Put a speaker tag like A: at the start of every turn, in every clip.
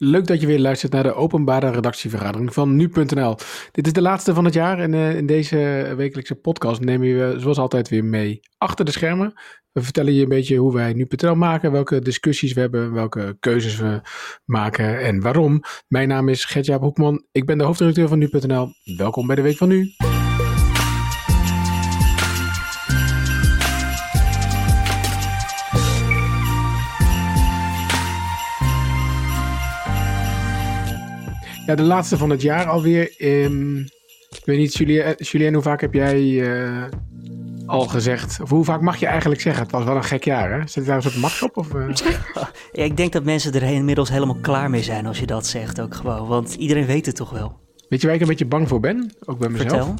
A: Leuk dat je weer luistert naar de openbare redactievergadering van nu.nl. Dit is de laatste van het jaar en uh, in deze wekelijkse podcast nemen we zoals altijd weer mee achter de schermen. We vertellen je een beetje hoe wij nu.nl maken, welke discussies we hebben, welke keuzes we maken en waarom. Mijn naam is Gertjaap Hoekman, ik ben de hoofdredacteur van nu.nl. Welkom bij de Week van Nu. Ja, de laatste van het jaar alweer. Um, ik weet niet, Julien, Julien, hoe vaak heb jij uh, al gezegd? Of hoe vaak mag je eigenlijk zeggen? Het was wel een gek jaar, hè? Zit daar een soort macht op? Of, uh?
B: ja, ik denk dat mensen er inmiddels helemaal klaar mee zijn als je dat zegt ook gewoon. Want iedereen weet het toch wel.
A: Weet je waar ik een beetje bang voor ben? Ook bij mezelf.
B: Vertel.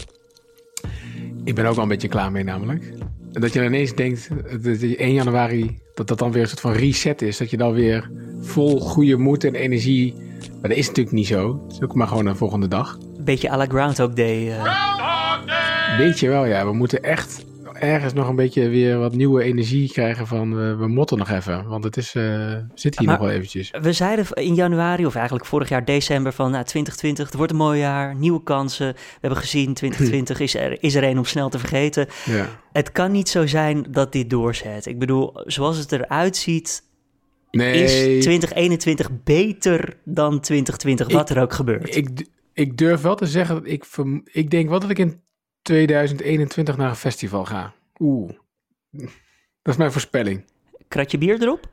A: Ik ben ook wel een beetje klaar mee namelijk. Dat je ineens denkt, dat 1 januari, dat dat dan weer een soort van reset is. Dat je dan weer vol goede moed en energie maar dat is natuurlijk niet zo. Het is ook maar gewoon een volgende dag.
B: Beetje à la Groundhog Day. Uh...
A: Groundhog Day! Weet je wel, ja. We moeten echt ergens nog een beetje weer wat nieuwe energie krijgen van uh, we motten nog even. Want het is, uh, zit hier maar nog wel eventjes.
B: We zeiden in januari, of eigenlijk vorig jaar december, van nou, 2020, het wordt een mooi jaar, nieuwe kansen. We hebben gezien, 2020 is er, is er een om snel te vergeten. Ja. Het kan niet zo zijn dat dit doorzet. Ik bedoel, zoals het eruit ziet, Nee. Is 2021 beter dan 2020, wat er ook gebeurt?
A: Ik, ik durf wel te zeggen dat ik, ik denk wel dat ik in 2021 naar een festival ga. Oeh, dat is mijn voorspelling.
B: Kratje bier erop?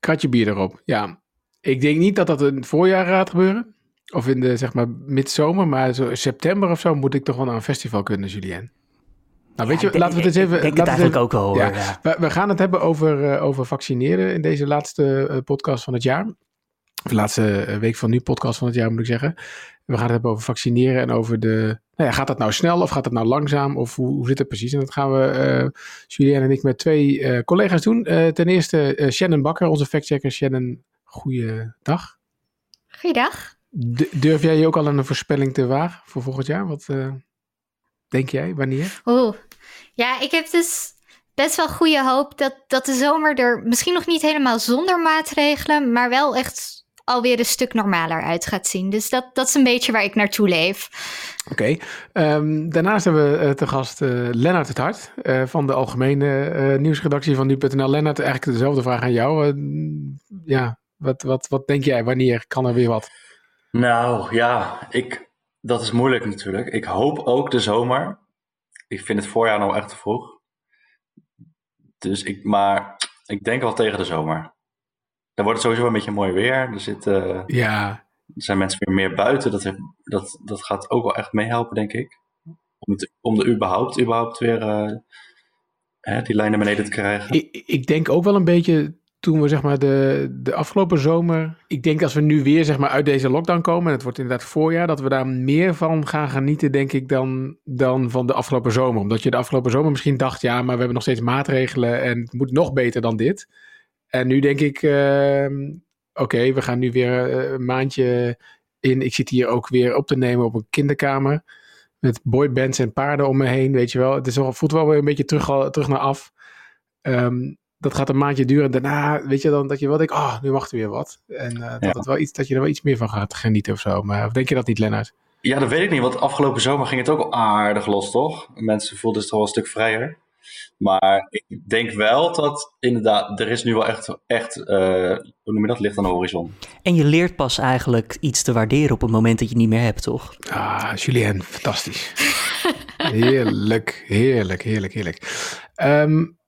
A: Kratje bier erop, ja. Ik denk niet dat dat in het voorjaar gaat gebeuren. Of in de, zeg maar, midzomer. Maar zo september of zo moet ik toch wel naar een festival kunnen, Julien. Nou, weet je, laten we het eens even.
B: Ik denk het eigenlijk ook wel. Ja.
A: We, we, gaan het hebben over, uh, over vaccineren in deze laatste uh, podcast van het jaar. De laatste uh, week van nu podcast van het jaar moet ik zeggen. We gaan het hebben over vaccineren en over de. Nou ja, gaat dat nou snel of gaat dat nou langzaam? Of hoe, hoe zit het precies? En dat gaan we, Julien en ik, met twee collega's doen. ten eerste Shannon Bakker, onze factchecker. Shannon, goeiedag.
C: Goeiedag.
A: D durf jij je ook al een voorspelling te wagen voor volgend jaar? Wat denk jij? Wanneer?
C: Oeh, ja, ik heb dus best wel goede hoop dat, dat de zomer er misschien nog niet helemaal zonder maatregelen, maar wel echt alweer een stuk normaler uit gaat zien. Dus dat, dat is een beetje waar ik naartoe leef.
A: Oké. Ehm, daarnaast hebben we uh, te gast uh, Lennart het Hart uh, van de algemene nieuwsredactie van nu.nl. Lennart, eigenlijk dezelfde vraag aan jou. ja, wat, wat, wat denk jij? Wanneer kan er weer wat?
D: Nou ja, ik, dat is moeilijk natuurlijk. Ik hoop ook de zomer ik vind het voorjaar nou echt te vroeg. Dus ik, maar ik denk wel tegen de zomer. Dan wordt het sowieso een beetje mooi weer. Er, zit, ja. er zijn mensen weer meer buiten. Dat, dat, dat gaat ook wel echt meehelpen, denk ik. Om, het, om de überhaupt, überhaupt weer uh, hè, die lijn naar beneden te krijgen.
A: Ik, ik denk ook wel een beetje toen we zeg maar de, de afgelopen zomer. Ik denk als we nu weer zeg maar uit deze lockdown komen. En het wordt inderdaad voorjaar. Dat we daar meer van gaan genieten, denk ik, dan, dan van de afgelopen zomer. Omdat je de afgelopen zomer misschien dacht. Ja, maar we hebben nog steeds maatregelen. En het moet nog beter dan dit. En nu denk ik. Uh, Oké, we gaan nu weer eh, een maandje in. Ik zit hier ook weer op te nemen op een kinderkamer. Met boybands en paarden om me heen. Weet je wel. Het is voelt wel weer een beetje terug, terug naar af. Um, dat gaat een maandje duren. Daarna, weet je dan, dat je wel denkt, oh, nu wacht er weer wat. En uh, dat, het wel iets, dat je er wel iets meer van gaat genieten of zo. Maar denk je dat niet, Lennart?
D: Ja, dat weet ik niet, want afgelopen zomer ging het ook al aardig los, toch? Mensen voelden zich toch wel een stuk vrijer. Maar ik denk wel dat inderdaad, er is nu wel echt, echt uh, hoe noem je dat, licht aan de horizon.
B: En je leert pas eigenlijk iets te waarderen op het moment dat je het niet meer hebt, toch?
A: Ah, Julien, fantastisch. heerlijk, heerlijk, heerlijk, heerlijk. Um,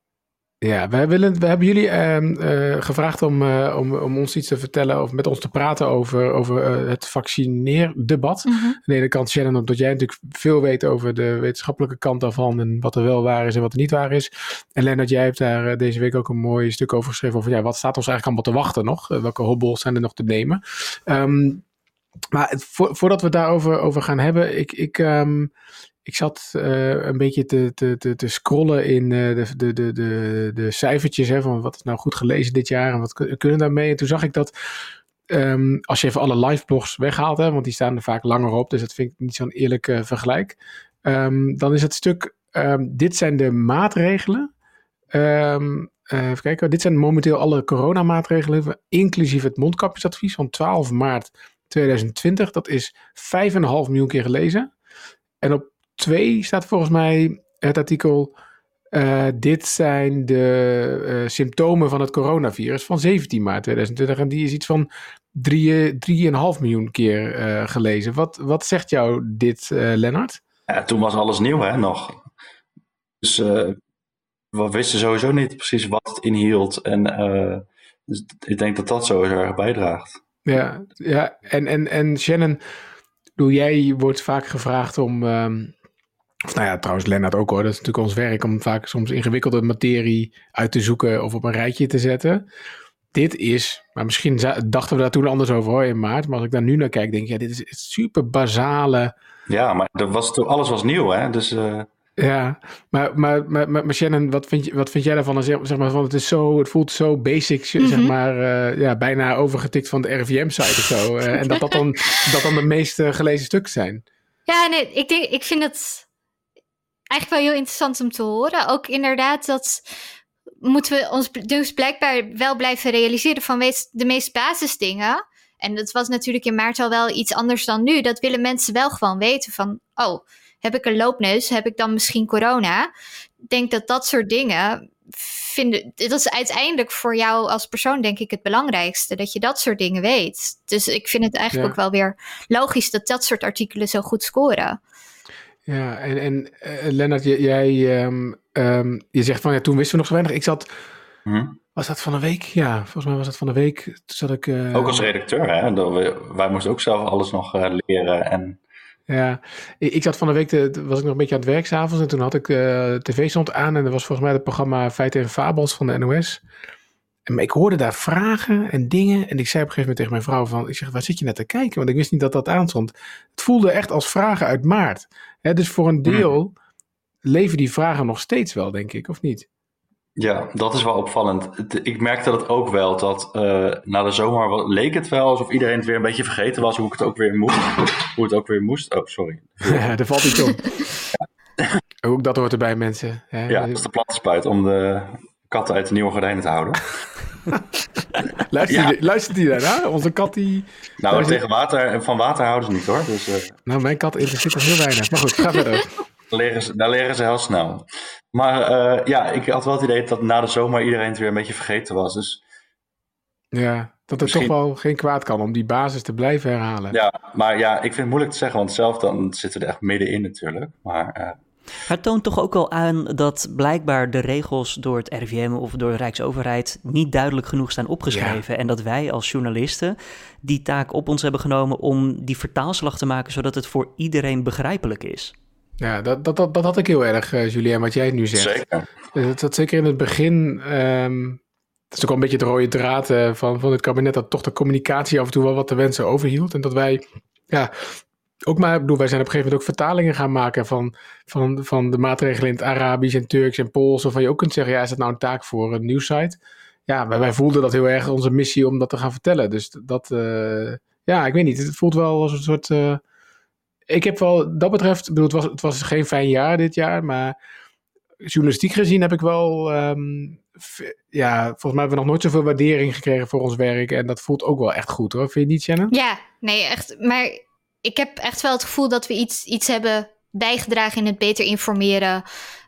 A: ja, we, willen, we hebben jullie ehm, eh, gevraagd om, uh, om, om ons iets te vertellen of met ons te praten over, over uh, het vaccineerdebat. Mm -hmm. Aan de ene kant, Shannon, omdat jij natuurlijk veel weet over de wetenschappelijke kant daarvan en wat er wel waar is en wat er niet waar is. En Lennart, jij hebt daar deze week ook een mooi stuk over geschreven over ja, wat staat ons eigenlijk allemaal te wachten nog? welke hobbels zijn er nog te nemen? Um, maar het, voordat we daarover over gaan hebben, ik, ik, um, ik zat uh, een beetje te, te, te, te scrollen in uh, de, de, de, de, de cijfertjes hè, van wat is nou goed gelezen dit jaar en wat kunnen daarmee. En toen zag ik dat um, als je even alle live blogs weghaalt, hè, want die staan er vaak langer op, dus dat vind ik niet zo'n eerlijk uh, vergelijk. Um, dan is het stuk, um, dit zijn de maatregelen Um, even kijken, dit zijn momenteel alle coronamaatregelen, inclusief het mondkapjesadvies van 12 maart 2020. Dat is 5,5 miljoen keer gelezen. En op 2 staat volgens mij het artikel uh, dit zijn de uh, symptomen van het coronavirus van 17 maart 2020. En die is iets van 3,5 miljoen keer uh, gelezen. Wat, wat zegt jou dit, Lennart?
D: Ja, toen was alles nieuw, hè, nog. Dus we wisten sowieso niet precies wat het inhield. En dus ik denk dat dat sowieso erg bijdraagt.
A: Ja, ja. En, en, en Shannon, doe jij wordt vaak gevraagd om... Um, of nou ja, trouwens Lennart ook hoor. Dat is natuurlijk ons werk om vaak soms ingewikkelde materie uit te zoeken of op een rijtje te zetten. Dit is, maar misschien dachten we daar toen anders over hoor in maart. Maar als ik daar nu naar kijk, denk ik, ja, dit is super basale.
D: Ja, maar er was, alles was nieuw hè. Dus... Uh...
A: Ja, maar, maar, maar, maar, Shannon, wat vind, je, wat vind jij daarvan? Zeg, maar, van, het, is zo, het voelt zo basic, zeg mhm. maar, uh, ja, bijna overgetikt van de RVM-site of zo. Uh, en dat dat dan, dat dan de meest gelezen stukken zijn.
C: Ja, nee, ik, denk, ik vind het eigenlijk wel heel interessant om te horen. Ook inderdaad dat moeten we ons dus blijkbaar wel blijven realiseren van de meest basisdingen. En dat was natuurlijk in maart al wel iets anders dan nu. Dat willen mensen wel gewoon weten van, oh, heb ik een loopneus? Heb ik dan misschien corona? Ik denk dat dat soort dingen vinden, dat is uiteindelijk voor jou als persoon denk ik het belangrijkste, dat je dat soort dingen weet. Dus ik vind het eigenlijk ook wel weer logisch dat dat soort artikelen zo goed scoren.
A: Ja, en, en uh, Lennart, jij, um, um, je zegt van ja, toen wisten we nog zo weinig. Ik zat, hm? was dat van een week? Ja, volgens mij was dat van een week. Toen zat ik, uh,
D: ook als redacteur, hè? Wij moesten ook zelf alles nog uh, leren en...
A: Ja, ik, ik, zat van de week, te, was ik nog een beetje aan het werk s'avonds en toen had ik tv stond aan en dat was volgens mij het programma Feiten en Fabels van de NOS. En ik hoorde daar vragen en dingen. En ik zei op een gegeven moment tegen mijn vrouw van... Ik zeg, waar zit je net te kijken? Want ik wist niet dat dat aanstond. Het voelde echt als vragen uit maart. Dus voor een deel hmm. leven die vragen nog steeds wel, denk ik. Of niet?
D: Ja, dat is wel opvallend. Ik merkte dat ook wel. Dat uh, na de zomer leek het wel alsof iedereen het weer een beetje vergeten was. Hoe ik het ook weer moest. Hoe het ook weer moest. Oh, sorry.
A: Ja, daar valt iets om. Ook dat hoort erbij, mensen.
D: Ja, dat is de platte spuit om de katten uit de nieuwe gordijnen te houden.
A: luistert, die, luistert die daarna? Onze kat die...
D: Nou, tegen water, van water houden ze niet hoor. Dus, uh...
A: Nou, mijn kat interesseert zich heel weinig. Maar goed, ga verder.
D: Daar leren ze, daar leren ze heel snel. Maar uh, ja, ik had wel het idee dat na de zomer iedereen het weer een beetje vergeten was. Dus...
A: Ja, dat er toch wel geen kwaad kan om die basis te blijven herhalen.
D: Ja, maar ja, ik vind het moeilijk te zeggen, want zelf dan zitten we er echt middenin natuurlijk. Maar... Uh...
B: Het toont toch ook wel aan dat blijkbaar de regels door het RVM of door de Rijksoverheid niet duidelijk genoeg staan opgeschreven. En dat wij als journalisten die taak op ons hebben genomen om die vertaalslag te maken zodat het voor iedereen begrijpelijk is.
A: Ja, dat, dat, dat, dat had ik heel erg, uh, Julien, wat jij nu zegt.
D: Zeker.
A: Dat, dat zeker in het begin. Um, dat is ook wel een beetje de rode draad uh, van, van het kabinet, dat toch de communicatie af en toe wel wat de wensen overhield. En dat wij ja, ook maar, bedoel, wij zijn op een gegeven moment ook vertalingen gaan maken van, van, van de maatregelen in het Arabisch en Turks en Pools. Waarvan je ook kunt zeggen, ja, is dat nou een taak voor een nieuwsite? Ja, wij, wij voelden dat heel erg onze missie om dat te gaan vertellen. Dus dat, uh, ja, ik weet niet. Het voelt wel als een soort. Uh, ik heb wel, dat betreft, bedoel, het was, het was geen fijn jaar dit jaar, maar journalistiek gezien heb ik wel. Um, ja, volgens mij hebben we nog nooit zoveel waardering gekregen voor ons werk. En dat voelt ook wel echt goed hoor. Vind je niet, Shannon?
C: Ja, nee, echt. Maar ik heb echt wel het gevoel dat we iets, iets hebben bijgedragen in het beter informeren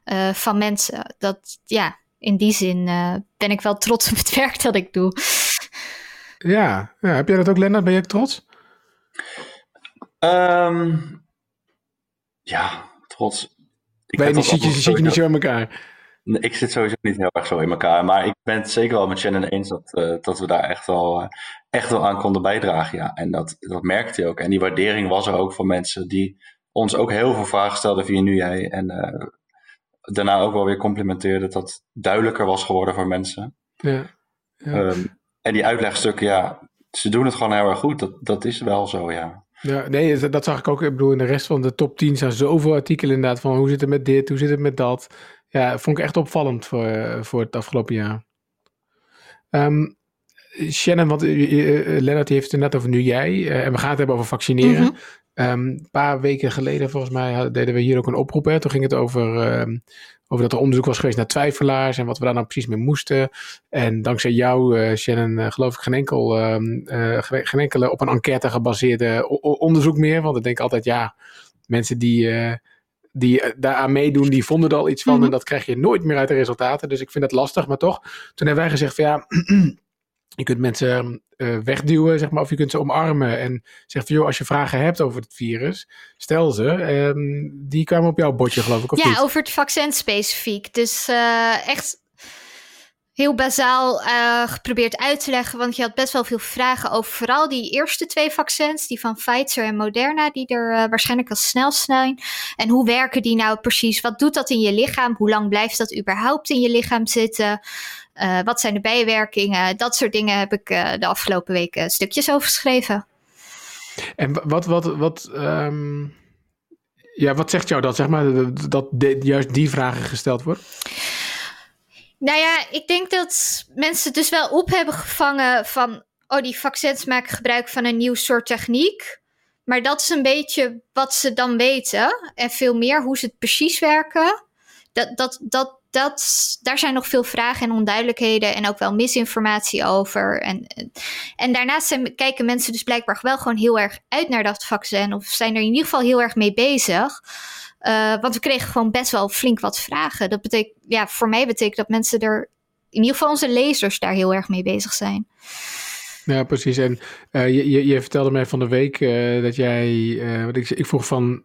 C: uh, van mensen. Dat ja, in die zin uh, ben ik wel trots op het werk dat ik doe.
A: Ja, ja. heb jij dat ook, Lennart? Ben je ook trots?
D: Um, ja, trots.
A: Ik ben je niet, zit, je, zit je niet zo in elkaar?
D: Ik zit sowieso niet heel erg zo in elkaar. Maar ik ben het zeker wel met Shannon eens dat, uh, dat we daar echt wel, uh, echt wel aan konden bijdragen. Ja. En dat, dat merkte je ook. En die waardering was er ook van mensen die ons ook heel veel vragen stelden via nu jij. En uh, daarna ook wel weer complimenteerden dat dat duidelijker was geworden voor mensen.
A: Ja. ja.
D: Um, en die uitlegstukken, ja, ze doen het gewoon heel erg goed. Dat, dat is wel zo, ja.
A: Ja, nee, dat zag ik ook. Ik bedoel, in de rest van de top 10 staan zoveel artikelen inderdaad van hoe zit het met dit, hoe zit het met dat. Ja, vond ik echt opvallend voor, eh, voor het afgelopen jaar. Um, Shannon, want uh, Lennart heeft het net over nu jij. Uh, en we gaan het hebben over vaccineren. Mhm. Ehm, een paar weken geleden, volgens mij, deden we hier ook een oproep. Hè. Toen ging het over, ehm, over dat er onderzoek was geweest naar twijfelaars en wat we daar nou precies mee moesten. En dankzij jou, uh, Shannon, geloof ik geen, enkel, uh, geen enkele op een enquête gebaseerde onderzoek meer. Want ik denk altijd, ja, mensen die, die daaraan meedoen, die vonden er al iets van. Mhm. En dat krijg je nooit meer uit de resultaten. Dus ik vind het lastig, maar toch. Toen hebben wij gezegd van ja. Je kunt mensen uh, wegduwen, zeg maar, of je kunt ze omarmen en zeggen van, joh, als je vragen hebt over het virus, stel ze. Um, die kwamen op jouw bordje, geloof ik, of
C: Ja, over het vaccin specifiek. Dus uh, echt heel bazaal uh, geprobeerd uit te leggen, want je had best wel veel vragen over vooral die eerste twee vaccins, die van Pfizer en Moderna, die er uh, waarschijnlijk al snel zijn. En hoe werken die nou precies? Wat doet dat in je lichaam? Hoe lang blijft dat überhaupt in je lichaam zitten? Uh, wat zijn de bijwerkingen? Dat soort dingen heb ik de afgelopen weken stukjes over geschreven.
A: En wat, wat, wat, um, ja, wat zegt jou dat, zeg maar, dat de, juist die vragen gesteld worden?
C: Nou ja, ik denk dat mensen dus wel op hebben gevangen van, oh, die vaccins maken gebruik van een nieuw soort techniek. Maar dat is een beetje wat ze dan weten. En veel meer hoe ze het precies werken. Dat, dat, dat, dat, daar zijn nog veel vragen en onduidelijkheden en ook wel misinformatie over. En, en daarnaast zijn, kijken mensen dus blijkbaar wel gewoon heel erg uit naar dat vaccin. Of zijn er in ieder geval heel erg mee bezig. Uh, want we kregen gewoon best wel flink wat vragen. Dat betekent, ja, voor mij betekent dat mensen er, in ieder geval onze lezers, daar heel erg mee bezig zijn.
A: Ja, precies. En uh, je, je, je, vertelde mij van de week uh, dat jij, wat ik, ik vroeg van,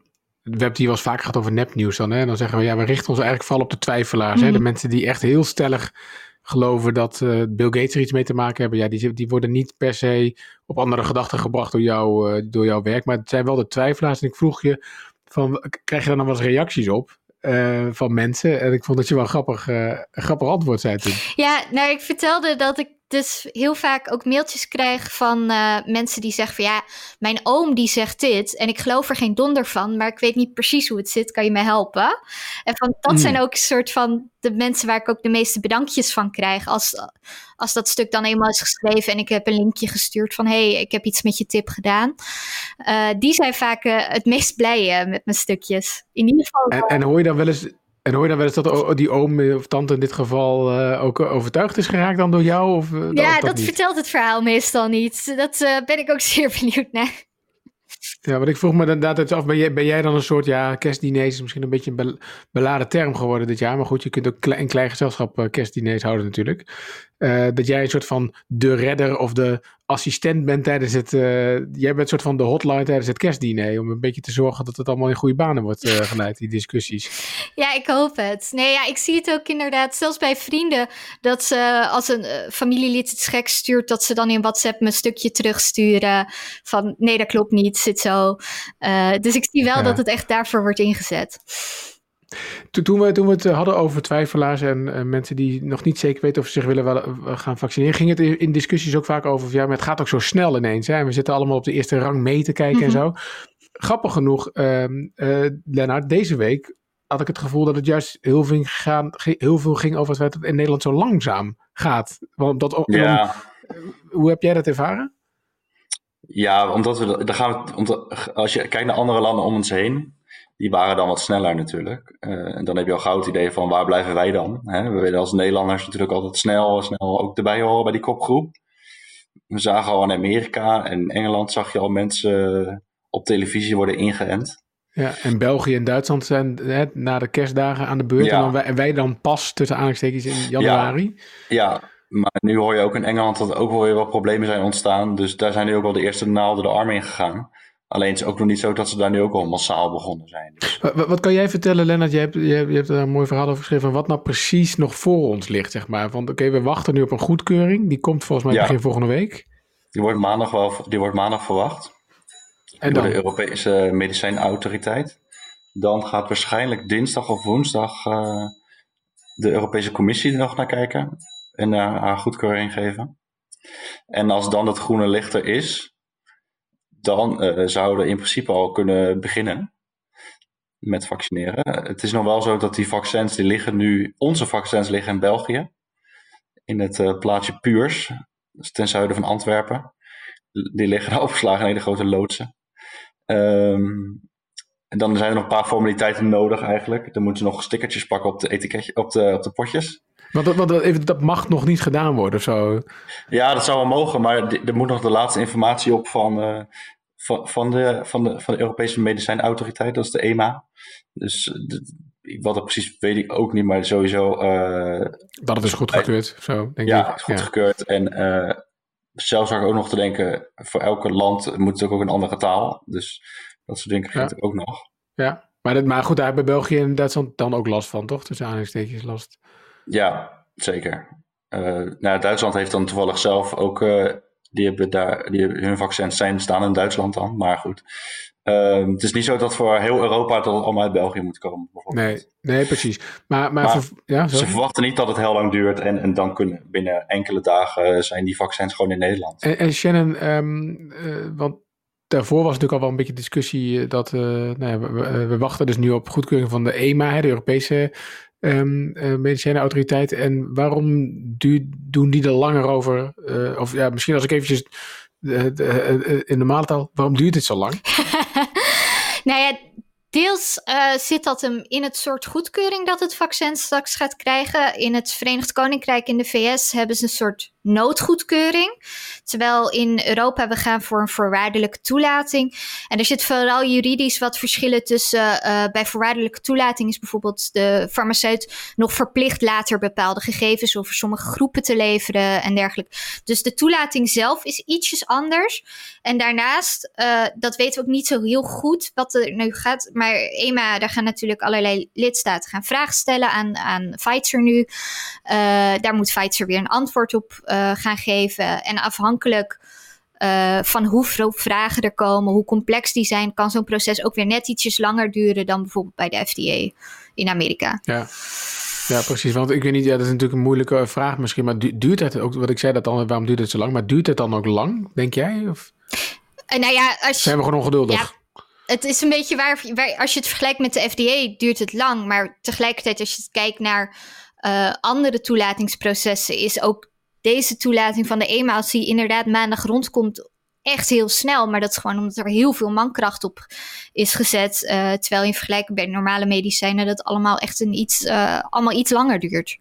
A: we hebben het hier wel eens vaker gehad over nepnieuws dan. Hè? Dan zeggen we, ja, we richten ons eigenlijk vooral op de twijfelaars. Mm. Hè? De mhm. mensen die echt heel stellig geloven dat uh, Bill Gates er iets mee te maken hebben. Ja, die, die worden niet per se op andere gedachten gebracht door, jou, uh, door jouw werk. Maar het zijn wel de twijfelaars. En ik vroeg je, van, krijg je daar nog wel eens reacties op? Uh, van mensen. En ik vond dat je wel een grappig, een grappig antwoord zei toen.
C: Ja, nou, ik vertelde dat ik dus heel vaak ook mailtjes krijg van uh, mensen die zeggen van ja, mijn oom die zegt dit en ik geloof er geen donder van, maar ik weet niet precies hoe het zit, kan je me helpen? En van, dat mm. zijn ook een soort van de mensen waar ik ook de meeste bedankjes van krijg als, als dat stuk dan eenmaal is geschreven en ik heb een linkje gestuurd van hey, ik heb iets met je tip gedaan. Uh, die zijn vaak uh, het meest blij met mijn stukjes. In ieder geval.
A: En, en hoor je dan wel eens en hoor je dan wel eens dat die oom of tante in dit geval uh, ook overtuigd is geraakt dan door jou? Of, uh,
C: ja, dat, vertelt het verhaal meestal niet. Dat uh, ben ik ook zeer benieuwd naar.
A: Ja, want ik vroeg me inderdaad af, ben jij, ben jij dan een soort, ja, kerstdiners is misschien een beetje een beladen term geworden dit jaar, maar goed, je kunt ook een klein gezelschap kerstdiners houden natuurlijk. Uh, dat jij een soort van de redder of de assistent bent tijdens het. Uh, jij bent een soort van de hotline tijdens het kerstdiner. Om een beetje te zorgen dat het allemaal in goede banen wordt uh, geleid, die discussies.
C: Ja, ik hoop het. Nee, ja, ik zie het ook inderdaad. Zelfs bij vrienden. Dat ze als een familielid het gek stuurt. Dat ze dan in WhatsApp me een stukje terugsturen. Van nee, dat klopt niet. Zit zo. dus ik zie wel ja. dat het echt daarvoor wordt ingezet.
A: Toen we, toen we het hadden over twijfelaars en mensen die nog niet zeker weten of ze zich willen wel, eh, gaan vaccineren, ging het in discussies ook vaak over, ja, maar het gaat ook zo snel ineens. Hè? we zitten allemaal op de eerste rang mee te kijken en mhm. zo. Grappig genoeg, uh, Lennart, deze week had ik het gevoel dat het juist heel veel, gaan, heel veel ging over het in Nederland zo langzaam gaat. Want dat, ja. hoe heb jij dat ervaren?
D: Ja, omdat we, dan gaan we, omdat, als je kijkt naar andere landen om ons heen, die waren dan wat sneller natuurlijk. Uh, en dan heb je al gauw het idee van waar blijven wij dan? Hè? We willen als Nederlanders natuurlijk altijd snel, snel ook erbij horen bij die kopgroep. We zagen al in Amerika en Engeland zag je al mensen op televisie worden ingeënt.
A: Ja, en België en Duitsland zijn hè, na de kerstdagen aan de beurt. Ja. En, dan wij, dan pas tussen aanhalingstekens in januari.
D: Ja, ja, maar nu hoor je ook in Engeland dat ook wel weer wat problemen zijn ontstaan. Dus daar zijn nu ook wel de eerste naalden de arm in gegaan. Alleen het is ook nog niet zo dat ze daar nu ook al massaal begonnen zijn. Dus.
A: Wat, wat, kan jij vertellen, Lennart? Je hebt, je, hebt, je hebt een mooi verhaal over geschreven. Wat nou precies nog voor ons ligt, zeg maar. Want oké, we wachten nu op een goedkeuring. Die komt volgens mij begin volgende week.
D: Die wordt maandag, wel, die wordt maandag verwacht. En door de Europese medicijnautoriteit. Dan gaat waarschijnlijk dinsdag of woensdag uh, de Europese Commissie er nog naar kijken. En uh, haar goedkeuring geven. En als dan het groene licht er is, dan uh, zouden in principe al kunnen beginnen met vaccineren. Het is nog wel zo dat die vaccins, die liggen nu, onze vaccins liggen in België, in het uh, plaatsje Puurs, dus ten zuiden van Antwerpen. Die liggen opgeslagen in hele grote loodsen. Ehm, en dan zijn er nog een paar formaliteiten nodig eigenlijk. Dan moeten ze nog stickertjes pakken op de etiketje, op de, op de potjes.
A: Want, dat, want dat, dat mag nog niet gedaan worden of zo?
D: Ja, dat zou wel mogen, maar er moet nog de laatste informatie op van, uh, van, van, de, van, de, van de Europese Medicijnautoriteit, dat is de EMA. Dus de, wat dat precies weet ik ook niet, maar sowieso. Uh,
A: dat het is goedgekeurd, zo denk
D: ja, ik. Goedgekeurd. Ja, En uh, zelf zou ik ook nog te denken, voor elke land moet het ook een andere taal. Dus dat soort dingen vind ik ook nog.
A: Ja, maar, dat, maar goed, daar hebben België en Duitsland dan ook last van, toch? Tussen aanhalingstekens last.
D: Ja, zeker. Uh, nou, Duitsland heeft dan toevallig zelf ook, uh, die hebben daar, die hun vaccins zijn staan in Duitsland dan, maar goed. Uh, het is niet zo dat voor heel Europa dat het allemaal uit België moet komen.
A: Nee, nee, precies. Maar, maar, maar ja,
D: ze verwachten niet dat het heel lang duurt en, en dan kunnen binnen enkele dagen zijn die vaccins gewoon in Nederland.
A: En, en Shannon, um, want daarvoor was natuurlijk al wel een beetje discussie dat uh, nou ja, we, we, wachten dus nu op goedkeuring van de EMA, de Europese um, uh, medicijnenautoriteit. En waarom doen die er langer over? Uh, of ja, misschien als ik eventjes in de maaltaal, waarom duurt dit zo lang?
C: nou ja, Deels uh, zit dat hem in het soort goedkeuring dat het vaccin straks gaat krijgen. In het Verenigd Koninkrijk in de VS hebben ze een soort noodgoedkeuring. Terwijl in Europa we gaan voor een voorwaardelijke toelating. En er zit vooral juridisch wat verschillen tussen. Uh, bij voorwaardelijke toelating is bijvoorbeeld de farmaceut nog verplicht later bepaalde gegevens over sommige groepen te leveren en dergelijke. Dus de toelating zelf is ietsjes anders. En daarnaast, uh, dat weten we ook niet zo heel goed wat er nu gaat. Maar EMA, daar gaan natuurlijk allerlei lidstaten gaan vragen stellen aan, aan Pfizer nu. Uh, daar moet Pfizer weer een antwoord op gaan geven. En afhankelijk uh, van hoeveel vragen er komen, hoe complex die zijn, kan zo'n proces ook weer net ietsjes langer duren dan bijvoorbeeld bij de FDA in Amerika.
A: Ja. Ja, precies. Want ik weet niet, ja, dat is natuurlijk een moeilijke vraag misschien, maar duurt het ook, wat ik zei dat dan, waarom duurt het zo lang, maar duurt het dan ook lang, denk jij? Of?
C: Uh, nou ja, als
A: Zijn we gewoon ongeduldig?
C: Ja, het is een beetje waar, waar, als je het vergelijkt met de FDA, duurt het lang, maar tegelijkertijd als je kijkt naar uh, andere toelatingsprocessen, is ook deze toelating van de EMA, als die inderdaad maandag rondkomt, echt heel snel. Maar dat is gewoon omdat er heel veel mankracht op is gezet. Uh, terwijl in vergelijking bij normale medicijnen dat allemaal echt een iets, uh, allemaal iets langer duurt.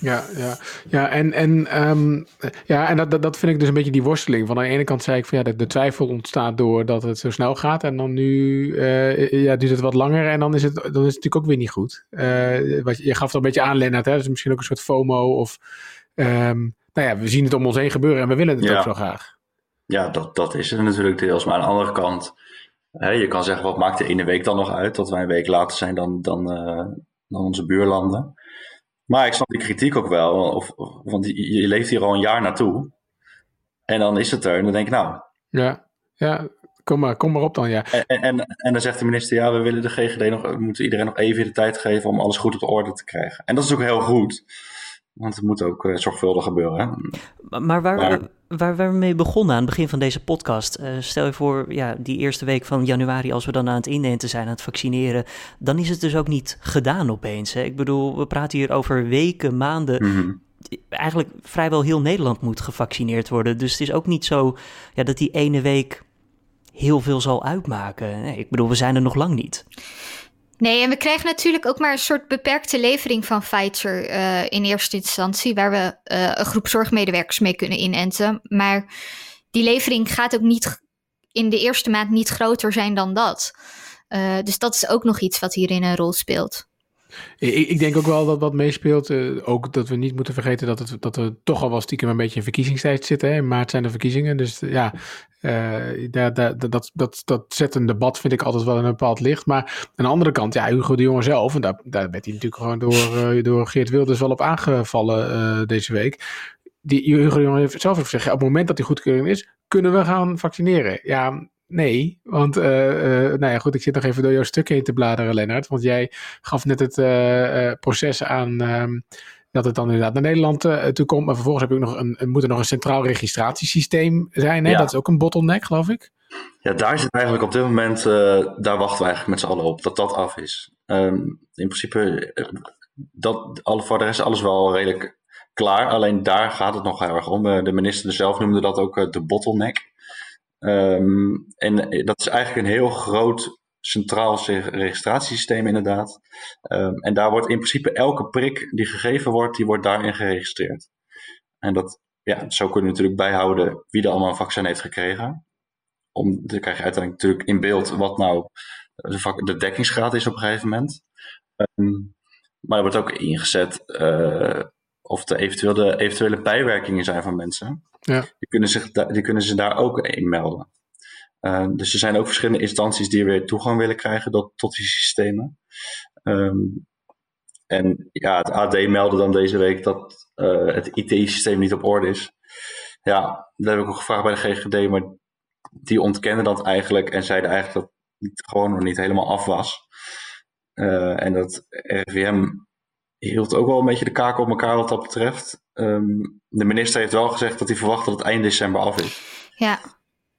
A: Ja, ja, ja, en, en, um, ja, en dat, dat, vind ik dus een beetje die worsteling. Van aan de ene kant zei ik van ja, de, de twijfel ontstaat door dat het zo snel gaat. En dan nu uh, ja, duurt het wat langer en dan is het, dan is het natuurlijk ook weer niet goed. Wat, je gaf het een beetje aan, Lennart, hè? Dus misschien ook een soort FOMO of Um, nou ja, we zien het om ons heen gebeuren en we willen het ja. ook zo graag.
D: Ja, dat, dat is het natuurlijk deels. Maar aan de andere kant, hè, je kan zeggen, wat maakt de ene week dan nog uit? Dat wij een week later zijn dan, dan, uh, dan onze buurlanden. Maar ik snap die kritiek ook wel, of, of, want je, je leeft hier al een jaar naartoe. En dan is het er en dan denk ik, nou...
A: Ja, ja kom, maar, kom maar op dan, ja.
D: En, en, en dan zegt de minister, ja, we willen de GGD nog, we moeten iedereen nog even de tijd geven om alles goed op orde te krijgen. En dat is ook heel goed. Want het moet ook uh, zorgvuldig gebeuren.
B: Maar, maar waar, waar, waar we mee begonnen aan het begin van deze podcast. Uh, stel je voor, ja, die eerste week van januari, als we dan aan het inenten zijn, aan het vaccineren. Dan is het dus ook niet gedaan opeens. Hè? Ik bedoel, we praten hier over weken, maanden. Mm -hmm. Eigenlijk vrijwel heel Nederland moet gevaccineerd worden. Dus het is ook niet zo ja, dat die ene week heel veel zal uitmaken. Nee, ik bedoel, we zijn er nog lang niet.
C: Nee, en we krijgen natuurlijk ook maar een soort beperkte levering van Pfizer uh, in eerste instantie, waar we uh, een groep zorgmedewerkers mee kunnen inenten. Maar die levering gaat ook niet in de eerste maand niet groter zijn dan dat. Uh, dus dat is ook nog iets wat hierin een rol speelt.
A: Ik, ik, denk ook wel dat wat meespeelt, uh, ook dat we niet moeten vergeten dat, het, dat we toch al wel stiekem een beetje in verkiezingstijd zitten. Hè? In maart zijn de verkiezingen, dus ja, uh, dat, dat, dat zet een debat, vind ik altijd wel in een bepaald licht. Maar aan de andere kant, ja, Hugo de Jonge zelf, en daar, daar werd hij natuurlijk gewoon door, uh, door Geert Wilders wel op aangevallen deze week. Die Hugo de Jonge heeft zelf ook gezegd, op het moment dat die goedkeuring is, kunnen we gaan vaccineren. Ja, Nee, want uh, uh, nou ja, goed, ik zit nog even door jouw stuk heen te bladeren, Lennart. Want jij gaf net het uh, proces aan um, dat het dan inderdaad naar Nederland toe komt. Maar vervolgens heb ik nog een, moet er nog een centraal registratiesysteem zijn. Hè? Ja. Dat is ook een bottleneck, geloof ik.
D: Ja, daar zit eigenlijk op dit moment, daar wachten we eigenlijk met z'n allen op, dat dat af is. Um, in principe, dat, alle, voor de rest alles wel redelijk klaar. Alleen daar gaat het nog heel erg om. de minister zelf noemde dat ook de bottleneck. Ehm, en dat is eigenlijk een heel groot centraal registratiesysteem inderdaad. Ehm, en daar wordt in principe elke prik die gegeven wordt, die wordt daarin geregistreerd. En dat, ja, zo kun je natuurlijk bijhouden wie er allemaal een vaccin heeft gekregen. Om, dan krijg je uiteindelijk natuurlijk in beeld wat nou de, de dekkingsgraad is op een gegeven moment. Ehm, maar er wordt ook ingezet uh, of de eventuele, eventuele bijwerkingen zijn van mensen. Ja. Die, kunnen zich die kunnen ze daar ook in melden. Uh, dus er zijn ook verschillende instanties die weer toegang willen krijgen tot, tot die systemen. Um, en ja, het AD meldde dan deze week dat uh, het IT-systeem niet op orde is. Ja, dat heb ik ook gevraagd bij de GGD, maar die ontkennen dat eigenlijk en zeiden eigenlijk dat het gewoon nog niet helemaal af was. Uh, en dat RIVM hield ook wel een beetje de kaken op elkaar wat dat betreft. Um, de minister heeft wel gezegd dat hij verwacht dat het eind december af is.
C: Ja.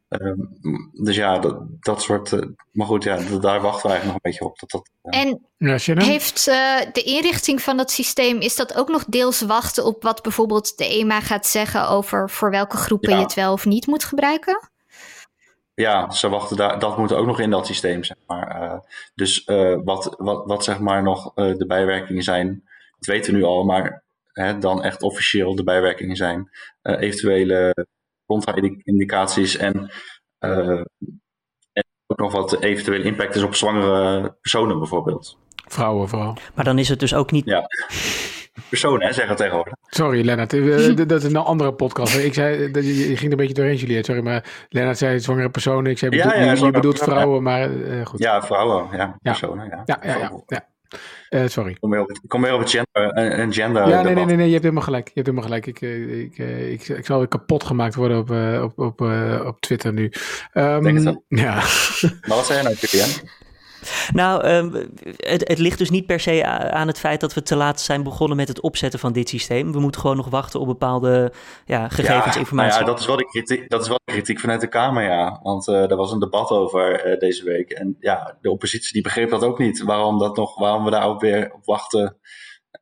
D: Um, dus ja, dat, dat soort. Uh, maar goed, ja, daar wachten we eigenlijk nog een beetje op. Dat, dat,
C: uh... En ja, heeft uh, de inrichting van dat systeem, is dat ook nog deels wachten op wat bijvoorbeeld de EMA gaat zeggen over voor welke groepen ja. je het wel of niet moet gebruiken?
D: Ja, ze wachten daar, dat moet ook nog in dat systeem, zeg maar. dus wat, wat, wat zeg maar nog de bijwerkingen zijn, dat weten we nu al, maar hè, dan echt officieel de bijwerkingen zijn. eventuele contra-indicaties en, uh, en ook nog wat eventueel impact is op zwangere personen bijvoorbeeld.
A: Vrouwen vooral.
B: Maar dan is het dus ook niet...
D: Ja. Personen, hè, zeggen tegenwoordig.
A: Sorry, Lennart. Eh, dat is een andere podcast. Ik zei, je ging er een beetje doorheen, Juliette. Sorry, maar Lennart zei zwangere personen. Ik zei, ja, ja, je, bedoelt vrouwen, maar uh, goed.
D: Ja, vrouwen, ja. Personen, ja.
A: Ja, ja, ja. Uh, sorry.
D: Kom weer op, kom weer op het gender. Een, een gender
A: ja, nee, nee, nee, nee, je hebt helemaal gelijk. Je hebt helemaal gelijk. Ik, eh, ik, ik, ik, zal weer kapot gemaakt worden op, op, op, op Twitter nu. Um,
D: Denk het
A: Ja.
D: Maar wat zei je nou, Julian?
B: Nou, um, het, het, ligt dus niet per se aan het feit dat we te laat zijn begonnen met het opzetten van dit systeem. We moeten gewoon nog wachten op bepaalde ja, gegevensinformatie.
D: Ja, ja, dat, is wel de kritiek, dat is wel de kritiek vanuit de Kamer, ja. Want uh, er was een debat over uh, deze week. En ja, de oppositie die begreep dat ook niet. Waarom, dat nog, waarom we daar ook weer op wachten.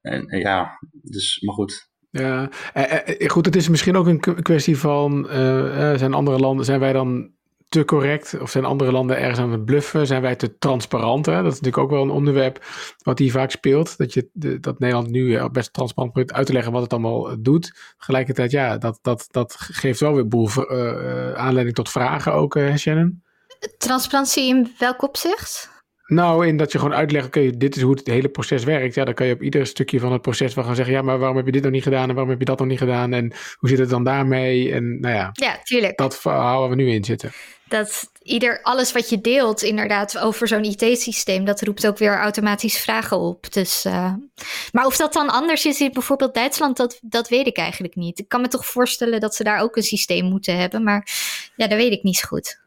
D: En, en ja, dus, maar goed.
A: Ja, eh, goed, het is misschien ook een kwestie van, zijn andere landen, zijn wij dan te correct? Of zijn andere landen ergens aan het bluffen? Zijn wij te transparant? Hè? Dat is natuurlijk ook wel een onderwerp wat hier vaak speelt. Dat, je, dat Nederland nu eh, best transparant probeert uit te leggen wat het allemaal eh, doet. Tegelijkertijd, ja, dat, dat, dat geeft wel weer boel uh, aanleiding tot vragen ook, Shannon.
C: Transparantie in welk opzicht?
A: Nou, in dat je gewoon uitlegt, oké, dit is hoe het hele proces werkt. Ja, dan kan je op ieder stukje van het proces wel gaan zeggen, ja, maar waarom heb je dit nog niet gedaan en waarom heb je dat nog niet gedaan en hoe zit het dan daarmee? En nou ja,
C: ja tuurlijk.
A: dat houden we nu in zitten
C: dat ieder, alles wat je deelt, inderdaad, over zo'n IT-systeem, dat roept ook weer automatisch vragen op. Dus, uh, maar of dat dan anders is in bijvoorbeeld Duitsland, dat, dat weet ik eigenlijk niet. Ik kan me toch voorstellen dat ze daar ook een systeem moeten hebben, maar ja, dat weet ik niet zo goed.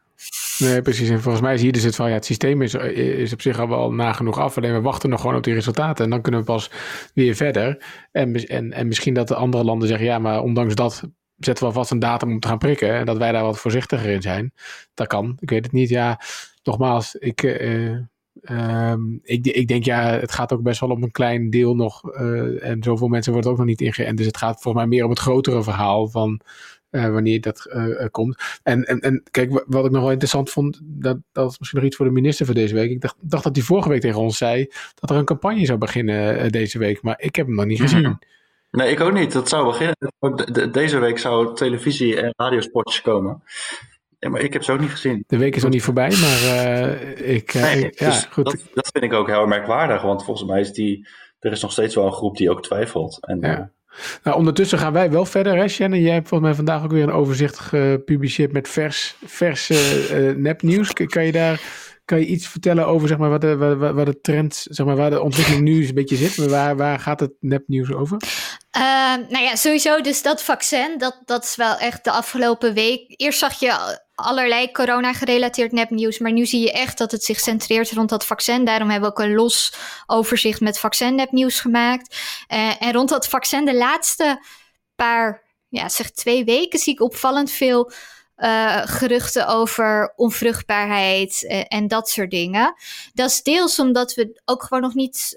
A: Nee, precies. En volgens mij is hier dus het van, ja, het systeem is, is op zich al wel nagenoeg af. Alleen we wachten nog gewoon op die resultaten. En dan kunnen we pas weer verder. En, en, en misschien dat de andere landen zeggen, ja, maar ondanks dat zetten we vast een datum om te gaan prikken. En dat wij daar wat voorzichtiger in zijn. Dat kan. Ik weet het niet. Ja, nogmaals, ik, uh, ik, ik denk ja, het gaat ook best wel om een klein deel nog. Uh, en zoveel mensen worden ook nog niet ingeënt. Dus het gaat volgens mij meer om het grotere verhaal van wanneer dat komt. En, en, en kijk, wat ik nog wel interessant vond, dat, dat is misschien nog iets voor de minister voor deze week. Ik dacht, dacht dat hij vorige week tegen ons zei dat er een campagne zou beginnen deze week. Maar ik heb hem nog niet gezien. Mhm.
D: Nee, ik ook niet. Dat zou beginnen. Deze week zou televisie- en radiospotjes komen. Ja, maar ik heb ze ook niet gezien.
A: De week is nog niet voorbij, maar uh, ik, uh, nee, ja,
D: dus
A: goed.
D: Dat, dat, vind ik ook heel merkwaardig, want volgens mij is die, er is nog steeds wel een groep die ook twijfelt. En,
A: ja. Nou, ondertussen gaan wij wel verder, hè? Jij hebt volgens mij vandaag ook weer een overzicht gepubliceerd met vers, vers nepnieuws. Kan je daar kan je iets vertellen over zeg maar, wat, de, wat de trend, zeg maar, waar de ontwikkeling nu een beetje zit? Waar, waar gaat het nepnieuws over?
C: Uh, nou ja, sowieso dus dat vaccin, dat, dat is wel echt de afgelopen week. Eerst zag je allerlei corona-gerelateerd nepnieuws, maar nu zie je echt dat het zich centreert rond dat vaccin. Daarom hebben we ook een los overzicht met vaccin-nepnieuws gemaakt. Uh, en rond dat vaccin de laatste paar, ja, zeg twee weken zie ik opvallend veel uh, geruchten over onvruchtbaarheid en, en, dat soort dingen. Dat is deels omdat we ook gewoon nog niet.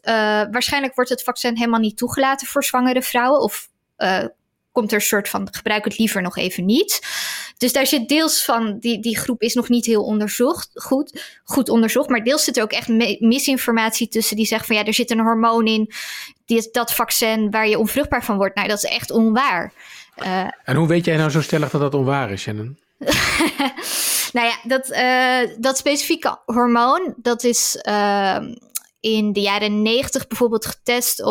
C: Waarschijnlijk wordt het vaccin helemaal niet toegelaten voor zwangere vrouwen. Of komt er een soort van gebruik het liever nog even niet. Dus daar zit deels van, die, die groep is nog niet heel onderzocht, goed, goed onderzocht. Maar deels zit er ook echt misinformatie tussen die zegt van ja, er zit een hormoon in, die, dat vaccin waar je onvruchtbaar van wordt. Nou, dat is echt onwaar.
A: Uh, en hoe weet jij nou zo stellig dat dat onwaar is, Shannon?
C: nou ja, dat, uh, dat specifieke hormoon, dat is uh, in de jaren negentig bijvoorbeeld getest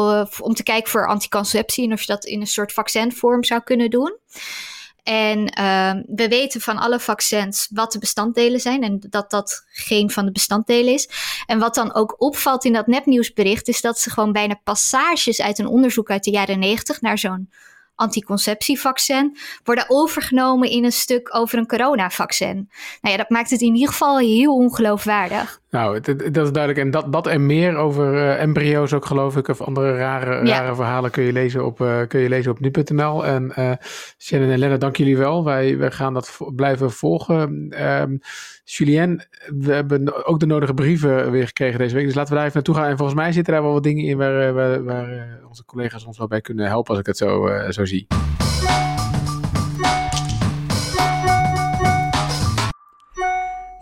C: om te kijken voor anticonceptie en of je dat in een soort vaccinvorm zou kunnen doen. En ehm, we weten van alle vaccins wat de bestanddelen zijn en dat dat geen van de bestanddelen is. En wat dan ook opvalt in dat nepnieuwsbericht is dat ze gewoon bijna passages uit een onderzoek uit de jaren negentig naar zo'n anticonceptievaccin worden overgenomen in een stuk over een coronavaccin. Nou ja, dat maakt het in ieder geval heel ongeloofwaardig.
A: Nou, dat is duidelijk. En dat, dat en meer over uh, embryo's ook, geloof ik, of andere rare, rare verhalen kun je lezen op, uh, kun je lezen op nu.nl. En uh, Shannon en Lennart, dank jullie wel. Wij, wij gaan dat blijven volgen. Um, Julien, we hebben ook de nodige brieven weer gekregen deze week. Dus laten we daar even naartoe gaan. En volgens mij zitten daar wel wat dingen in waar, waar, waar onze collega's ons wel bij kunnen helpen, als ik het zo, zo zie.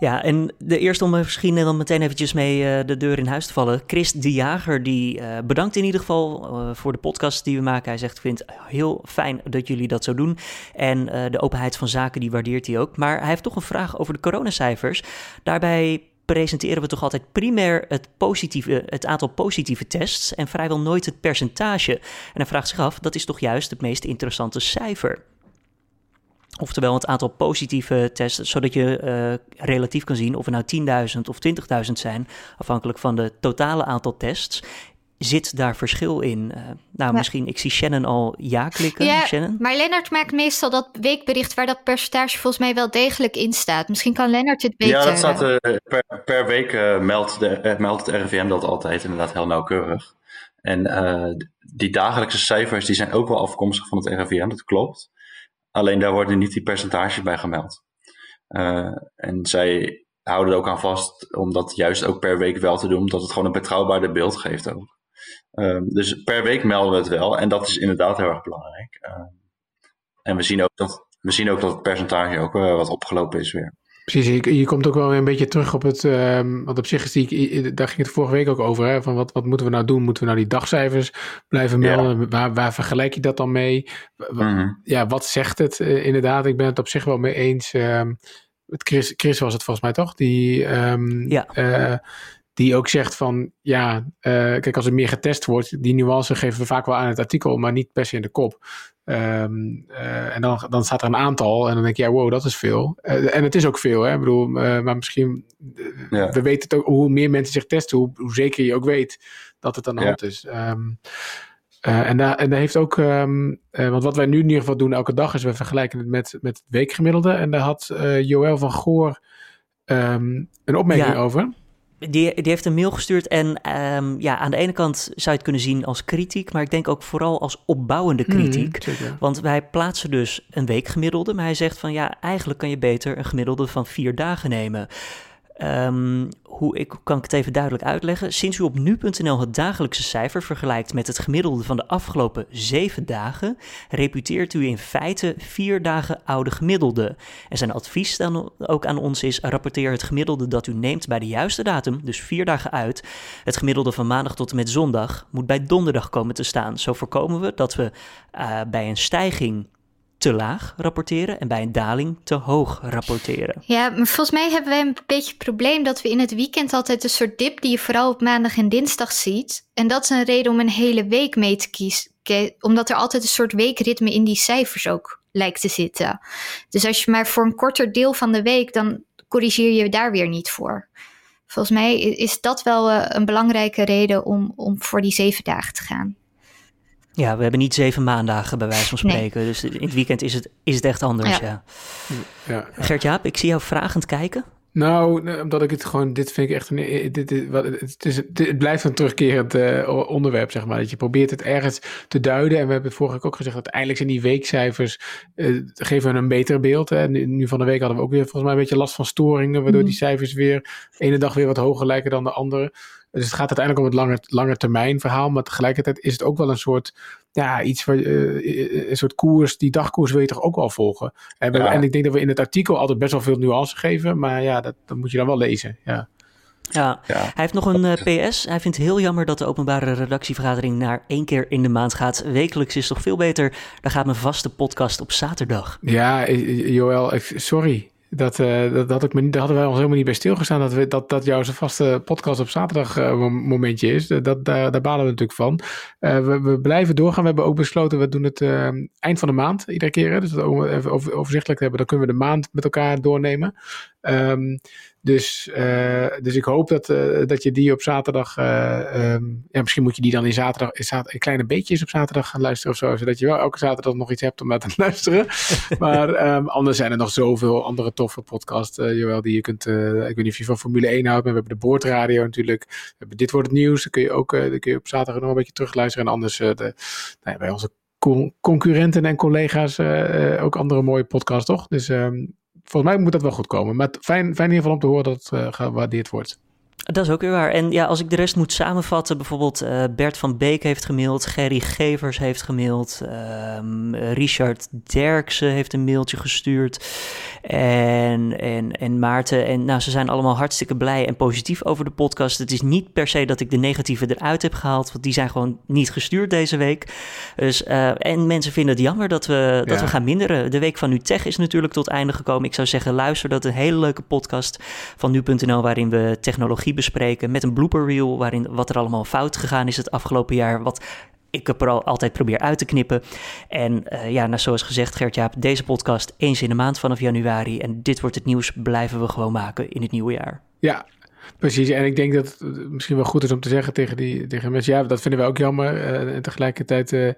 B: Ja, en de eerste om misschien dan meteen eventjes mee uh, de deur in huis te vallen. Chris de Jager, die uh, bedankt in ieder geval uh, voor de podcast die we maken. Hij zegt, ik vind het heel fijn dat jullie dat zo doen. En de openheid van zaken, die waardeert hij ook. Maar hij heeft toch een vraag over de coronacijfers. Daarbij presenteren we toch altijd primair het, positieve, het aantal positieve tests en vrijwel nooit het percentage. En hij vraagt zich af, dat is toch juist het meest interessante cijfer? Oftewel het aantal positieve tests, zodat je uh, relatief kan zien of er nou 10.000 of 20.000 zijn, afhankelijk van de totale aantal tests. Zit daar verschil in? Uh, nou, misschien, ik zie Shannon al ja klikken.
C: Ja,
B: Shannon?
C: maar Lennart maakt meestal dat weekbericht waar dat percentage volgens mij wel degelijk in staat. Misschien kan Lennart het beter...
D: Ja, dat staat uh, per, per, week meldt, de, meldt het RIVM dat altijd inderdaad heel nauwkeurig. En die dagelijkse cijfers die zijn ook wel afkomstig van het RIVM, dat klopt. Alleen daar worden niet die percentages bij gemeld. Uh, en zij houden er ook aan vast om dat juist ook per week wel te doen, omdat het gewoon een betrouwbaarder beeld geeft ook. Uh, dus per week melden we het wel en dat is inderdaad heel erg belangrijk. Uh, en we zien, ook dat, we zien ook dat het percentage ook wat opgelopen is weer.
A: Precies, je, je, komt ook wel weer een beetje terug op het, um, want op zich is die, daar ging het vorige week ook over, hè, van wat, wat moeten we nou doen? Moeten we nou die dagcijfers blijven melden? Waar, waar vergelijk je dat dan mee? Mm Ja, wat zegt het uh, inderdaad? Ik ben het op zich wel mee eens. Um, Chris, Chris was het volgens mij toch? Die, um, ja. Uh, die ook zegt van, ja, uh, kijk, als er meer getest wordt, die nuance geven we vaak wel aan het artikel, maar niet per se in de kop. Um, uh, en dan, dan staat er een aantal en dan denk je, ja, wow, dat is veel. Uh, en het is ook veel, hè. Ik bedoel, maar misschien, ja. we weten het ook, hoe meer mensen zich testen, hoe, hoe zeker je ook weet dat het aan de hand is. Um, en, daar, en daar heeft ook, um, want wat wij nu in ieder geval doen elke dag is, we vergelijken het met, met het weekgemiddelde. En daar had Joël van Goor een opmerking over.
B: Die, die heeft een mail gestuurd en um, ja, aan de ene kant zou je het kunnen zien als kritiek, maar ik denk ook vooral als opbouwende kritiek. Mm, want wij plaatsen dus een weekgemiddelde, maar hij zegt van ja, eigenlijk kan je beter een gemiddelde van vier dagen nemen. Um, hoe ik, kan ik het even duidelijk uitleggen? Sinds u op nu.nl het dagelijkse cijfer vergelijkt met het gemiddelde van de afgelopen zeven dagen, reputeert u in feite vier dagen oude gemiddelde. En zijn advies dan ook aan ons is: rapporteer het gemiddelde dat u neemt bij de juiste datum, dus vier dagen uit. Het gemiddelde van maandag tot en met zondag moet bij donderdag komen te staan. Zo voorkomen we dat we uh, bij een stijging te laag rapporteren en bij een daling te hoog rapporteren.
C: Ja, maar volgens mij hebben wij een beetje het probleem dat we in het weekend altijd een soort dip die je vooral op maandag en dinsdag ziet. En dat is een reden om een hele week mee te kiezen, omdat er altijd een soort weekritme in die cijfers ook lijkt te zitten. Dus als je maar voor een korter deel van de week, dan corrigeer je daar weer niet voor. Volgens mij is dat wel eh, een belangrijke reden om, om voor die zeven dagen te gaan.
B: Ja, we hebben niet zeven maandagen bij wijze van spreken. Nee. Dus in het weekend is het, is het echt anders, ja. ja. ja, ja. Gert-Jaap, ik zie jou vragend kijken.
A: Nou, omdat ik het gewoon, dit vind ik echt een, dit, dit, wat, het, is, het blijft een terugkerend uh, onderwerp, zeg maar. Dat je probeert het ergens te duiden. En we hebben vorige week ook gezegd dat uiteindelijk zijn die weekcijfers, uh, geven een beter beeld. Hè. Nu, nu, van de week hadden we ook weer volgens mij een beetje last van storingen, waardoor mm. die cijfers weer, ene dag weer wat hoger lijken dan de andere. Dus het gaat uiteindelijk om het lange, lange termijn verhaal. Maar tegelijkertijd is het ook wel een soort, ja, iets waar, uh, een soort koers. Die dagkoers wil je toch ook wel volgen. En, en, ik denk dat we in het artikel altijd best wel veel nuance geven. Maar ja, dat, dat moet je dan wel lezen. Ja.
B: Ja. hij heeft nog een uh, PS. Hij vindt het heel jammer dat de openbare redactievergadering naar één keer in de maand gaat. Wekelijks is toch veel beter. Dan gaat mijn vaste podcast op zaterdag.
A: Ja, Joël, sorry. Dat, uh, dat, dat, ik me, daar hadden wij ons helemaal niet bij stilgestaan dat, we, dat, dat jouw vaste podcast op zaterdag uh, momentje is. Dat, daar, balen we natuurlijk van. Uh, we, we, blijven doorgaan. We hebben ook besloten, we doen het eind van de maand iedere keer. Hè, dus dat we even overzichtelijk hebben, dan kunnen we de maand met elkaar doornemen. Um, dus, uh, dus ik hoop dat, uh, dat je die op zaterdag. Uh, um, ja, misschien moet je die dan in zaterdag. In, zaterdag, in kleine beetjes op zaterdag gaan luisteren of zo. Zodat je wel elke zaterdag nog iets hebt om naar te luisteren. maar um, anders zijn er nog zoveel andere toffe podcasts. Jawel, die je kunt. ik weet niet of je van Formule 1 houdt. Maar we hebben de boordradio natuurlijk. We hebben Dit wordt het nieuws. Dan kun je ook dan kun je op zaterdag nog een beetje terugluisteren. En anders de, nou ja, bij onze concurrenten en collega's ook andere mooie podcasts, toch? Dus. Um, volgens mij moet dat wel goed komen. Maar fijn, fijn in ieder geval om te horen dat het uh, gewaardeerd wordt.
B: Dat is ook weer waar. En ja, als ik de rest moet samenvatten, bijvoorbeeld uh, Bert van Beek heeft gemaild, Gerry Gevers heeft gemaild, um, Richard Derksen heeft een mailtje gestuurd en, en, en Maarten. En nou, ze zijn allemaal hartstikke blij en positief over de podcast. Het is niet per se dat ik de negatieve eruit heb gehaald, want die zijn gewoon niet gestuurd deze week. Dus, uh, en mensen vinden het jammer dat we, dat we gaan minderen. De week van NuTech is natuurlijk tot einde gekomen. Ik zou zeggen, luister, dat een hele leuke podcast van nu.nl waarin we technologie bespreken met een blooper reel waarin wat er allemaal fout gegaan is het afgelopen jaar, wat ik er al altijd probeer uit te knippen. En uh, ja, nou, zoals gezegd, Gert-Jaap, deze podcast eens in de maand vanaf januari. En dit wordt het nieuws, blijven we gewoon maken in het nieuwe jaar.
A: Ja, Precies, en ik denk dat het misschien wel goed is om te zeggen tegen, die, tegen mensen, ja, dat vinden we ook jammer. Uh, en tegelijkertijd uh,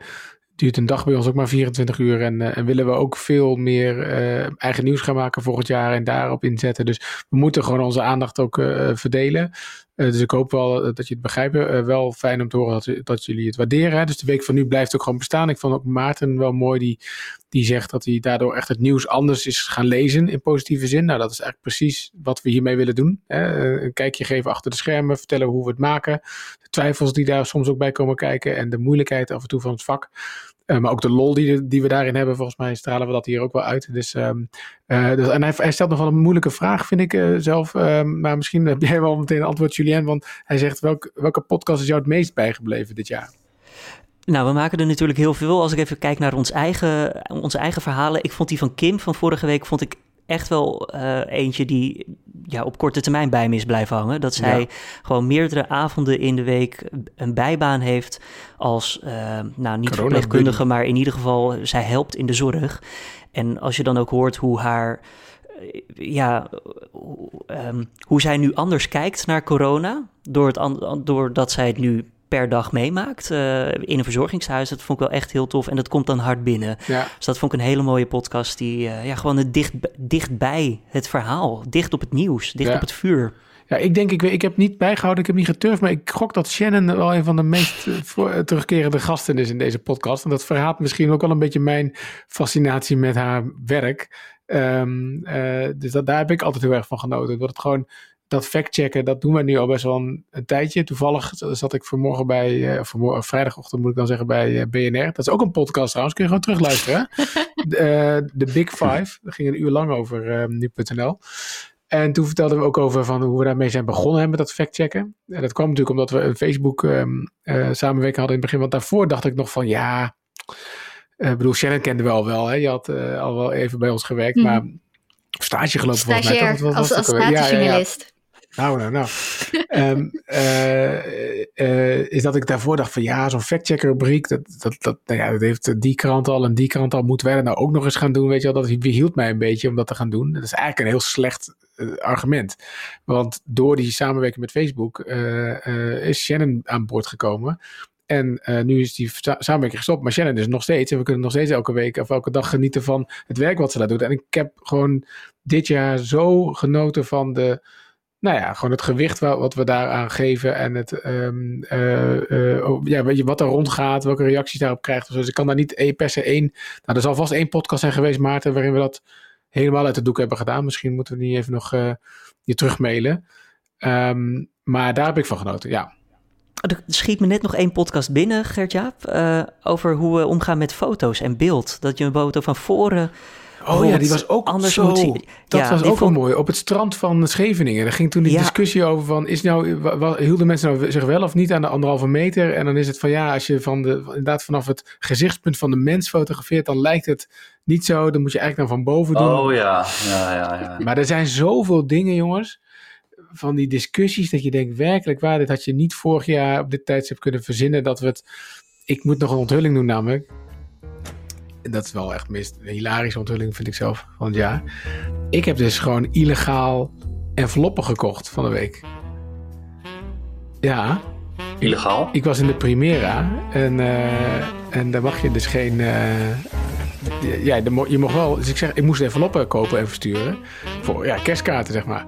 A: duurt een dag bij ons ook maar 24 uur. En, uh, en willen we ook veel meer uh, eigen nieuws gaan maken volgend jaar en daarop inzetten. Dus we moeten gewoon onze aandacht ook uh, verdelen. dus ik hoop wel dat je het begrijpt. wel fijn om te horen dat, dat jullie het waarderen. Dus de week van nu blijft ook gewoon bestaan. Ik vond ook Maarten wel mooi die, die zegt dat hij daardoor echt het nieuws anders is gaan lezen in positieve zin. Nou, dat is eigenlijk precies wat we hiermee willen doen. Hè? Een kijkje geven achter de schermen, vertellen hoe we het maken. Twijfels die daar soms ook bij komen kijken en de moeilijkheid af en toe van het vak. Uh, maar ook de lol die, die we daarin hebben, volgens mij stralen we dat hier ook wel uit. Dus, um, uh, dus en hij, stelt nog wel een moeilijke vraag, vind ik uh, zelf. Um, maar misschien heb jij wel meteen een antwoord, Julien. Want hij zegt, welk, welke podcast is jou het meest bijgebleven dit jaar?
B: Nou, we maken er natuurlijk heel veel. Als ik even kijk naar ons eigen, onze eigen verhalen. Ik vond die van Kim van vorige week vond ik echt wel uh, eentje die ja, op korte termijn bij me is blijven hangen. Dat zij gewoon meerdere avonden in de week een bijbaan heeft als, uh, nou niet verpleegkundige, maar in ieder geval zij helpt in de zorg. En als je dan ook hoort hoe haar eh, ja, um, hoe zij nu anders kijkt naar corona. Door het, doordat zij het nu per dag meemaakt uh, in een verzorgingshuis. Dat vond ik wel echt heel tof. En dat komt dan hard binnen. Ja. Dus dat vond ik een hele mooie podcast. Die uh, ja, gewoon het dicht, dicht bij het verhaal. Dicht op het nieuws. Dicht ja. op het vuur.
A: Ja, ik denk, ik, ik heb niet bijgehouden, ik heb niet geturfd, maar ik gok dat Shannon wel een van de meest uh, terugkerende gasten is in deze podcast. En dat verhaalt misschien ook wel een beetje mijn fascinatie met haar werk. Um, uh, dus dat, daar heb ik altijd heel erg van genoten. Dat het gewoon dat factchecken, dat doen we nu al best wel een, een tijdje. Toevallig zat ik vanmorgen bij, uh, vanmorgen, vrijdagochtend moet ik dan zeggen, bij uh, BNR. Dat is ook een podcast trouwens, kun je gewoon terugluisteren. de, uh, de Big Five, daar ging een uur lang over nu.nl. En toen vertelden we ook over van hoe we daarmee zijn begonnen met dat factchecken. En dat kwam natuurlijk omdat we een Facebook um, samenwerking hadden in het begin. Want daarvoor dacht ik nog van ja, ik bedoel, Shannon kende we al wel. Hè? Je had al wel even bij ons gewerkt, mm. maar stage gelopen volgens mij.
C: Toch? Wat, als, als ja,
A: nou, nou, nou. um, uh, uh, is dat ik daarvoor dacht van ja, zo'n factchecker rubriek, dat, dat, dat, nou ja, dat heeft die krant al en die krant al. Moeten wij dat nou ook nog eens gaan doen? Weet je wel, dat hield mij een beetje om dat te gaan doen. Dat is eigenlijk een heel slecht uh, argument. Want door die samenwerking met Facebook is Shannon aan boord gekomen. En nu is die samenwerking gestopt. Maar Shannon is nog steeds. En we kunnen nog steeds elke week of elke dag genieten van het werk wat ze daar doet. En ik heb gewoon dit jaar zo genoten van de nou ja, gewoon het gewicht wat we daaraan geven en het, um, uh, uh, ja, weet je, wat er rondgaat, welke reacties daarop krijgt. Dus ik kan daar niet per se één. Nou, er zal vast één podcast zijn geweest, Maarten, waarin we dat helemaal uit de doek hebben gedaan. Misschien moeten we die even nog uh, je terugmailen. Ehm, maar daar heb ik van genoten, ja.
B: Er schiet me net nog één podcast binnen, Gert-Jaap, over hoe we omgaan met foto's en beeld. Dat je een foto van voren
A: Oh ja, die was ook anders zo. Dat was ook wel mooi. Op het strand van Scheveningen. Er ging toen die discussie over van... Is nou, hielden mensen nou zich wel of niet aan de anderhalve meter? En dan is het van ja, als je van de, inderdaad vanaf het gezichtspunt van de mens fotografeert... dan lijkt het niet zo. Dan moet je eigenlijk dan van boven doen.
D: Oh ja, ja, ja. ja.
A: Maar er zijn zoveel dingen, jongens van die discussies dat je denkt werkelijk waar, dit had je niet vorig jaar op dit tijdstip kunnen verzinnen dat we het, ik moet nog een onthulling doen namelijk, dat is wel echt meest een hilarische onthulling, vind ik zelf, van het jaar. Ik heb dus gewoon illegaal enveloppen gekocht van de week. Ja.
D: Illegaal?
A: Ik was in de Primera en, uh, en daar mag je dus geen... Uh, ja, je mocht wel... Dus ik zeg, ik moest enveloppen kopen en versturen. Voor ja, kerstkaarten, zeg maar.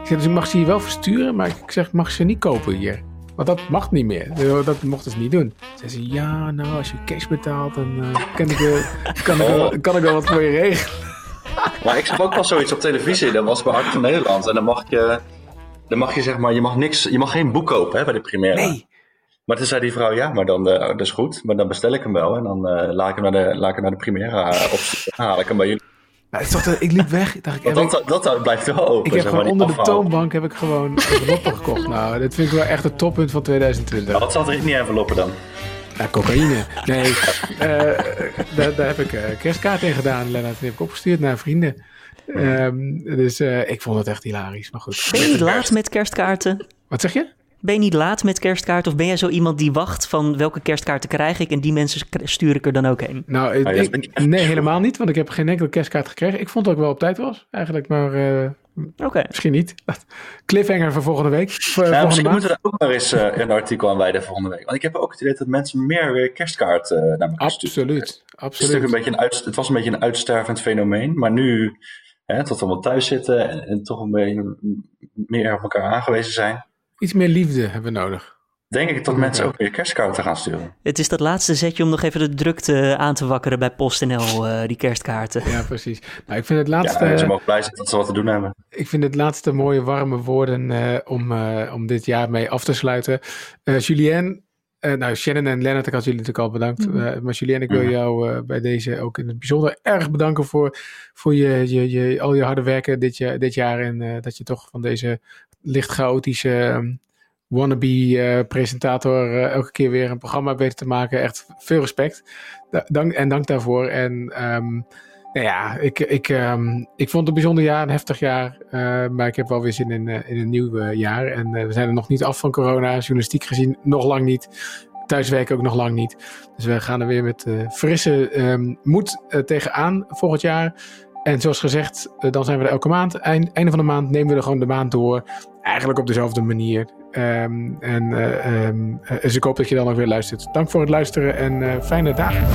A: Ik zeg, dus ik mag ze hier wel versturen, maar ik zeg, ik mag ze niet kopen hier. Want dat mag niet meer. Dat mochten ze niet doen. Ze zei ja, nou, als je cash betaalt, dan uh, kan, ik, kan, ik wel, kan ik wel wat voor je regelen.
D: Maar ik zag ook wel zoiets op televisie. Dat was bij Hart van Nederland. En dan mag je, dan mag je zeg maar, je mag, niks, je mag geen boek kopen hè, bij de primaire.
A: Nee.
D: Maar toen zei die vrouw, ja, maar dan, uh, dat is goed. Maar dan bestel ik hem wel. En dan uh, laat ik hem naar de, laat ik hem naar de primaire. Dan haal ik hem bij jullie.
A: Nou, ik, dacht, ik liep weg. Dacht, ik,
D: dat, dat, dat, blijft wel open.
A: Ik heb gewoon onder de toonbank heb ik gewoon enveloppen gekocht. Nou, dat vind ik wel echt het toppunt van 2020.
D: wat zat er in die enveloppen dan?
A: Ja, cocaïne. Nee, uh, daar, daar, heb ik uh, kerstkaart in gedaan, Lennart. Die heb ik opgestuurd naar vrienden. Um, dus uh, ik vond het echt hilarisch. Maar goed.
B: Ben je laat met kerstkaarten?
A: Wat zeg je?
B: Ben je niet laat met kerstkaarten? Of ben jij zo iemand die wacht van welke kerstkaarten krijg ik en die mensen stuur ik er dan ook heen?
A: Nou, oh, ik, nee, helemaal niet, want ik heb geen enkele kerstkaart gekregen. Ik vond dat ik wel op tijd was, eigenlijk, maar uh, misschien niet. Cliffhanger voor volgende week. Voor,
D: nou, misschien moeten we er ook maar eens uh, een artikel aan wijden volgende week. Want ik heb ook het idee dat mensen meer weer kerstkaart uh, naar elkaar
A: absoluut,
D: sturen.
A: Absoluut,
D: Het, een beetje een uit, het was een beetje een uitstervend fenomeen, maar nu, hè, tot allemaal thuis zitten en, en toch een beetje meer op elkaar aangewezen zijn
A: Iets meer liefde hebben we nodig.
D: Denk ik dat mensen ook weer kerstkaarten gaan sturen.
B: Het is dat laatste zetje om nog even de drukte aan te wakkeren bij PostNL, uh, die kerstkaarten.
A: Ja, precies. Nou, ik vind het laatste...
D: Ja, ze mogen blij zijn dat ze wat te doen hebben.
A: Ik vind het laatste mooie warme woorden uh, om, uh, om dit jaar mee af te sluiten. Julien, nou Shannon en Lennart, ik had jullie natuurlijk al bedankt. Mm. maar Julien, ik wil mm. jou bij deze ook in het bijzonder erg bedanken voor, voor je, je, je, al je harde werken dit, jaar, dit jaar. En dat je toch van deze licht chaotische um, wannabe-presentator uh, uh, elke keer weer een programma weten te maken. Echt veel respect. dank, en dank daarvoor. En um, nou ja, ik, ik, um, ik vond het een bijzonder jaar, een heftig jaar. Uh, maar ik heb wel weer zin in, in een nieuw jaar. En we zijn er nog niet af van corona. Journalistiek gezien nog lang niet. Thuiswerken ook nog lang niet. Dus we gaan er weer met frisse um, moed tegenaan volgend jaar. En zoals gezegd, dan zijn we er elke maand. Eind, einde van de maand nemen we er gewoon de maand door. Eigenlijk op dezelfde manier. Um, en uh, um, dus ik hoop dat je dan ook weer luistert. Dank voor het luisteren en fijne dagen.